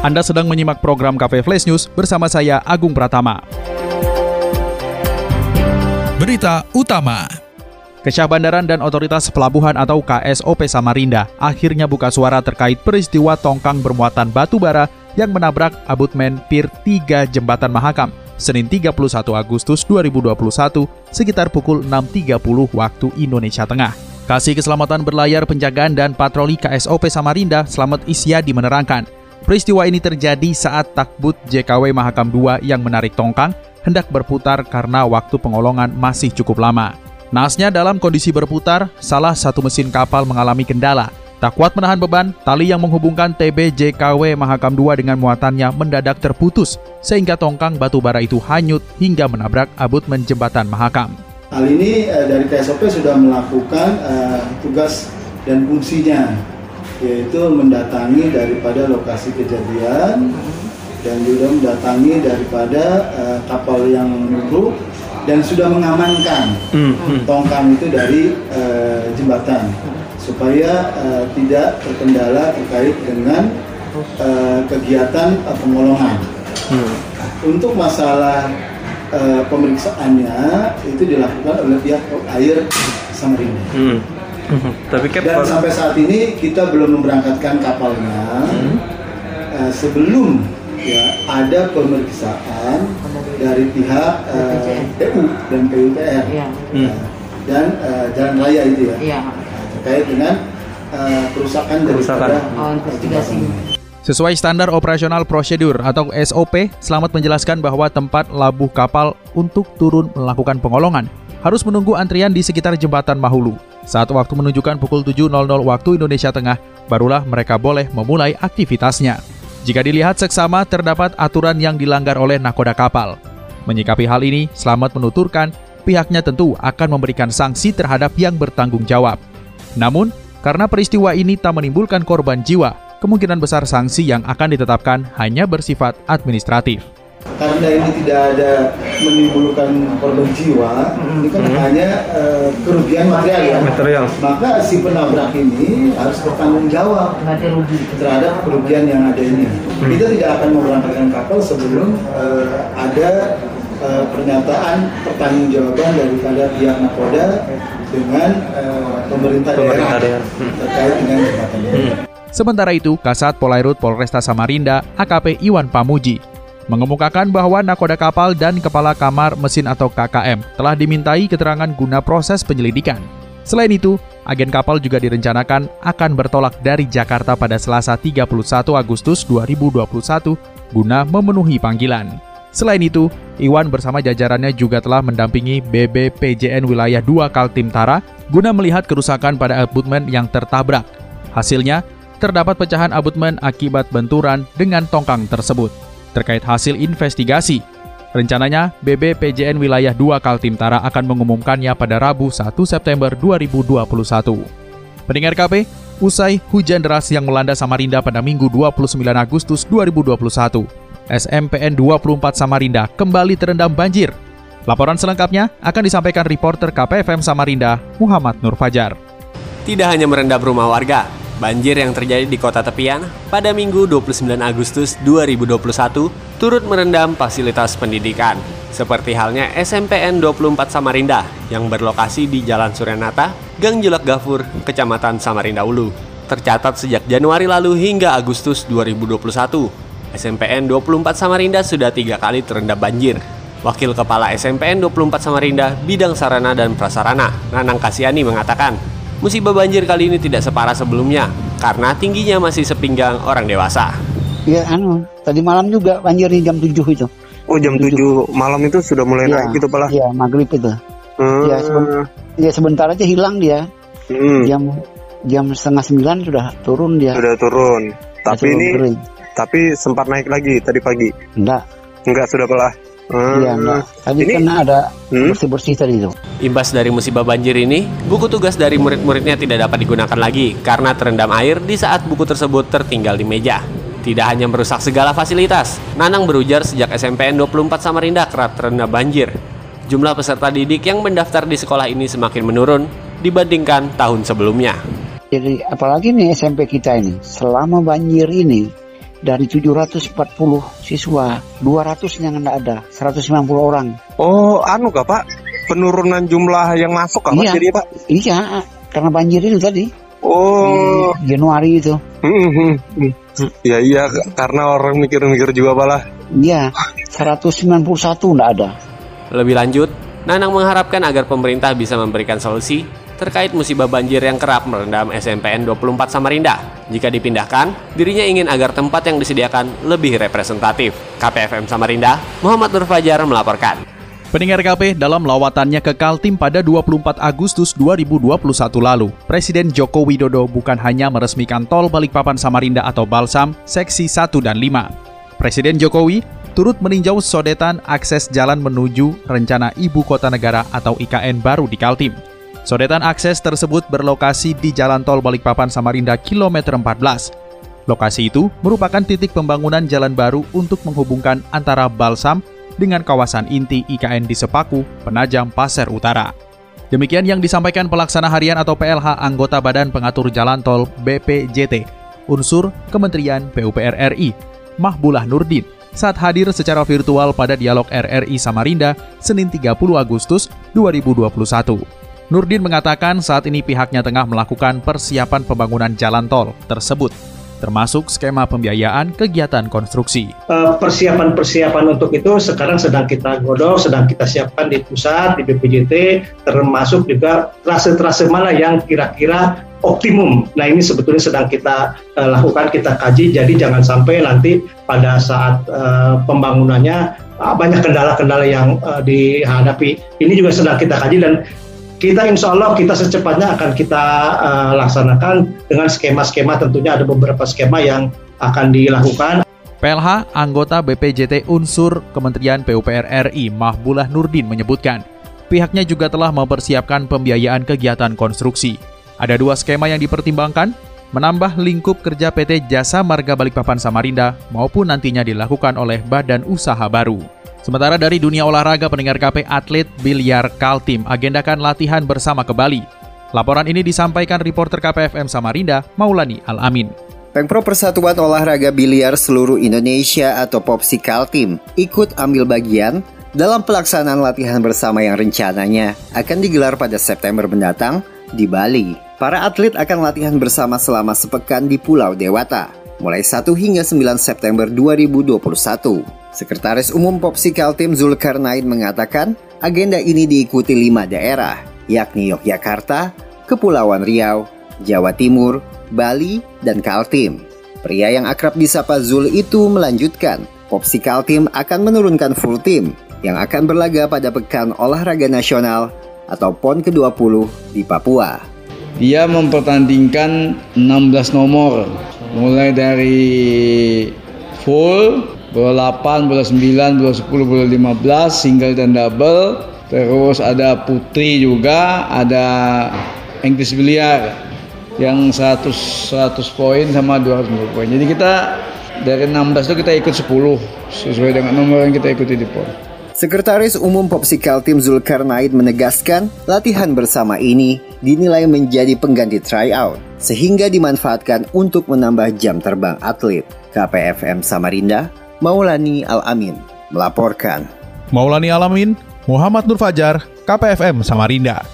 Anda sedang menyimak program Cafe Flash News bersama saya Agung Pratama. Berita utama. Kesyah Bandaran dan Otoritas Pelabuhan atau KSOP Samarinda akhirnya buka suara terkait peristiwa tongkang bermuatan batu bara yang menabrak abutmen Pir 3 Jembatan Mahakam Senin 31 Agustus 2021 sekitar pukul 6.30 waktu Indonesia Tengah. Kasih Keselamatan Berlayar Penjagaan dan Patroli KSOP Samarinda Selamat Isyadi menerangkan, peristiwa ini terjadi saat takbut JKW Mahakam 2 yang menarik tongkang hendak berputar karena waktu pengolongan masih cukup lama. Nasnya dalam kondisi berputar, salah satu mesin kapal mengalami kendala. Tak kuat menahan beban, tali yang menghubungkan TB JKW Mahakam 2 dengan muatannya mendadak terputus, sehingga tongkang batu bara itu hanyut hingga menabrak abutmen jembatan Mahakam. Hal ini eh, dari KSOP sudah melakukan eh, tugas dan fungsinya, yaitu mendatangi daripada lokasi kejadian dan juga mendatangi daripada eh, kapal yang menurut dan sudah mengamankan Hmm, tongkang itu dari eh, jembatan supaya eh, tidak terkendala terkait dengan eh, kegiatan eh, pengolongan. Hmm. Untuk masalah eh, pemeriksaannya itu dilakukan oleh pihak air Samarinda. Hmm. Hmm. Tapi Cap, Dan sampai saat ini kita belum memberangkatkan kapalnya eh, sebelum ya ada pemeriksaan dari pihak eh, PU dan PUPR Iya. Eh, dan eh, jalan raya itu ya Iya. Nah, terkait dengan eh, kerusakan Kerusakan. daripada Oh, investigasi. Sesuai standar operasional prosedur atau SOP, Selamat menjelaskan bahwa tempat labuh kapal untuk turun melakukan pengolongan harus menunggu antrian di sekitar jembatan Mahulu. Saat waktu menunjukkan pukul 7.00 waktu Indonesia Tengah, barulah mereka boleh memulai aktivitasnya. Jika dilihat seksama, terdapat aturan yang dilanggar oleh nakoda kapal. Menyikapi hal ini, Selamat menuturkan pihaknya tentu akan memberikan sanksi terhadap yang bertanggung jawab. Namun, karena peristiwa ini tak menimbulkan korban jiwa, kemungkinan besar sanksi yang akan ditetapkan hanya bersifat administratif. Karena ini tidak ada menimbulkan korban jiwa ini kan hanya eh, kerugian material ya Material. maka si penabrak ini harus bertanggung jawab terhadap kerugian yang ada ini. Kita tidak akan memberangkatkan kapal sebelum eh, ada eh, pernyataan pertanggungjawaban daripada pihak nakoda dengan eh, pemerintah, Pemerintah daerah, daerah. Hmm. terkait dengan jembatan ini. Sementara itu, Kasat Polairut Polresta Samarinda, AKP Iwan Pamuji, mengemukakan bahwa nakoda kapal dan kepala kamar mesin atau KKM telah dimintai keterangan guna proses penyelidikan. Selain itu, agen kapal juga direncanakan akan bertolak dari Jakarta pada Selasa 31 Agustus 2021 guna memenuhi panggilan. Selain itu, Iwan bersama jajarannya juga telah mendampingi BBPJN Wilayah 2 Kaltimtara guna melihat kerusakan pada abutmen yang tertabrak. Hasilnya, terdapat pecahan abutmen akibat benturan dengan tongkang tersebut. Terkait hasil investigasi, rencananya BBPJN Wilayah 2 Kaltimtara akan mengumumkannya pada Rabu 1 September 2021. Pendengar KP, usai hujan deras yang melanda Samarinda pada Minggu 29 Agustus 2021, SMPN 24 Samarinda kembali terendam banjir. Laporan selengkapnya akan disampaikan reporter KPFM Samarinda, Muhammad Nur Fajar. Tidak hanya merendam rumah warga, banjir yang terjadi di kota tepian pada Minggu 29 Agustus 2021 turut merendam fasilitas pendidikan, seperti halnya SMPN 24 Samarinda yang berlokasi di Jalan Suryanata, Gang Jelek Gafur, Kecamatan Samarinda Ulu. Tercatat sejak Januari lalu hingga Agustus 2021, SMPN 24 Samarinda sudah tiga kali terendam banjir. Wakil Kepala SMPN 24 Samarinda Bidang Sarana dan Prasarana, Nanang Kasiani mengatakan, musibah banjir kali ini tidak separah sebelumnya karena tingginya masih sepinggang orang dewasa. Iya, anu, tadi malam juga banjir di jam 7 itu. Oh jam 7 malam itu sudah mulai Iya, naik gitu pala. Iya, maghrib itu. Hmm. Iya, seben- Iya, sebentar aja hilang dia. Hmm, Jam jam setengah sembilan sudah turun dia. Sudah turun. Tapi ini kering. tapi sempat naik lagi tadi pagi. Enggak, Enggak sudah belah. Hmm. iya enggak. Tadi Ini- kan ada Hmm? bersih-bersih tadi itu. Imbas dari musibah banjir ini, buku tugas dari murid-muridnya tidak dapat digunakan lagi karena terendam air di saat buku tersebut tertinggal di meja. Tidak hanya merusak segala fasilitas, Nanang berujar sejak SMPN 24 Samarinda kerap terendam banjir. Jumlah peserta didik yang mendaftar di sekolah ini semakin menurun dibandingkan tahun sebelumnya. Jadi apalagi nih SMP kita ini, selama banjir ini dari 740 siswa, 200 yang enggak ada, 190 orang. Oh, anu kah Pak? Penurunan jumlah yang masuk kah Pak Iya. jadi Pak? Iya, karena banjir itu tadi, Oh, di Januari itu. hmm, hmm, hmm. ya iya karena orang mikir-mikir juga Pak lah. Iya, 191 enggak ada. Lebih lanjut, Nanang mengharapkan agar pemerintah bisa memberikan solusi terkait musibah banjir yang kerap merendam SMPN 24 Samarinda. Jika dipindahkan, dirinya ingin agar tempat yang disediakan lebih representatif. KPFM Samarinda, Muhammad Nur Fajar melaporkan. Pendengar KP dalam lawatannya ke Kaltim pada 24 Agustus 2021 lalu, Presiden Joko Widodo bukan hanya meresmikan tol Balikpapan Samarinda atau Balsam seksi 1 dan 5. Presiden Jokowi turut meninjau sodetan akses jalan menuju rencana Ibu Kota Negara atau IKN baru di Kaltim. Sodetan akses tersebut berlokasi di Jalan Tol Balikpapan Samarinda kilometer 14. Lokasi itu merupakan titik pembangunan jalan baru untuk menghubungkan antara Balsam dengan kawasan inti IKN di Sepaku, Penajam, Pasir Utara. Demikian yang disampaikan pelaksana harian atau PLH anggota Badan Pengatur Jalan Tol BPJT, unsur Kementerian PUPR RI, Mahbulah Nurdin, saat hadir secara virtual pada Dialog RRI Samarinda, Senin 30 Agustus 2021. Nurdin mengatakan saat ini pihaknya tengah melakukan persiapan pembangunan jalan tol tersebut, termasuk skema pembiayaan kegiatan konstruksi. Eh, persiapan-persiapan untuk itu sekarang sedang kita godok, sedang kita siapkan di pusat, di BPJT, termasuk juga trase-trase mana yang kira-kira optimum. Nah ini sebetulnya sedang kita eh, lakukan, kita kaji, jadi jangan sampai nanti pada saat eh, pembangunannya ah, banyak kendala-kendala yang eh, dihadapi. Ini juga sedang kita kaji dan kita insya Allah kita secepatnya akan kita eh, laksanakan dengan skema-skema tentunya ada beberapa skema yang akan dilakukan PLH anggota BPJT unsur Kementerian PUPR RI Mahbulah Nurdin menyebutkan, pihaknya juga telah mempersiapkan pembiayaan kegiatan konstruksi. Ada dua skema yang dipertimbangkan, menambah lingkup kerja PT Jasa Marga Balikpapan Samarinda maupun nantinya dilakukan oleh badan usaha baru. Sementara dari dunia olahraga pendengar KP atlet biliar Kaltim agendakan latihan bersama ke Bali. Laporan ini disampaikan reporter KPFM Samarinda, Maulani Al-Amin. Pengpro Persatuan Olahraga Biliar Seluruh Indonesia atau POPSI Kaltim ikut ambil bagian dalam pelaksanaan latihan bersama yang rencananya akan digelar pada September mendatang di Bali. Para atlet akan latihan bersama selama sepekan di Pulau Dewata, mulai 1 hingga 9 September 2021. Sekretaris Umum Popsi Kaltim Zulkarnain mengatakan, agenda ini diikuti lima daerah, yakni Yogyakarta, Kepulauan Riau, Jawa Timur, Bali, dan Kaltim. Pria yang akrab disapa Zul itu melanjutkan, Popsi Kaltim akan menurunkan full team yang akan berlaga pada Pekan Olahraga Nasional atau PON ke-20 di Papua. Dia mempertandingkan 16 nomor mulai dari full, bola 8, bola 9, bola 10, bola 15, single dan double. Terus ada putri juga, ada English biliar yang 100 100 poin sama 200 poin. Jadi kita dari 16 itu kita ikut 10 sesuai dengan nomor yang kita ikuti di PON. Sekretaris Umum Popsi Kaltim Zulkarnain menegaskan, latihan bersama ini dinilai menjadi pengganti tryout, sehingga dimanfaatkan untuk menambah jam terbang atlet. KPFM Samarinda, Maulani Al-Amin, melaporkan. Maulani Alamin, Muhammad Nur Fajar, KPFM Samarinda.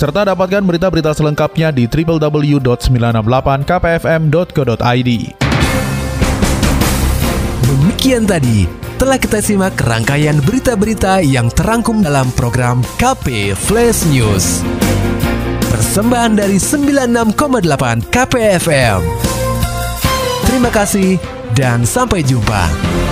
Serta dapatkan berita-berita selengkapnya di www.968kpfm.co.id. Demikian tadi telah kita simak rangkaian berita-berita yang terangkum dalam program KP Flash News. Persembahan dari 96,8 KPFM. Terima kasih dan sampai jumpa.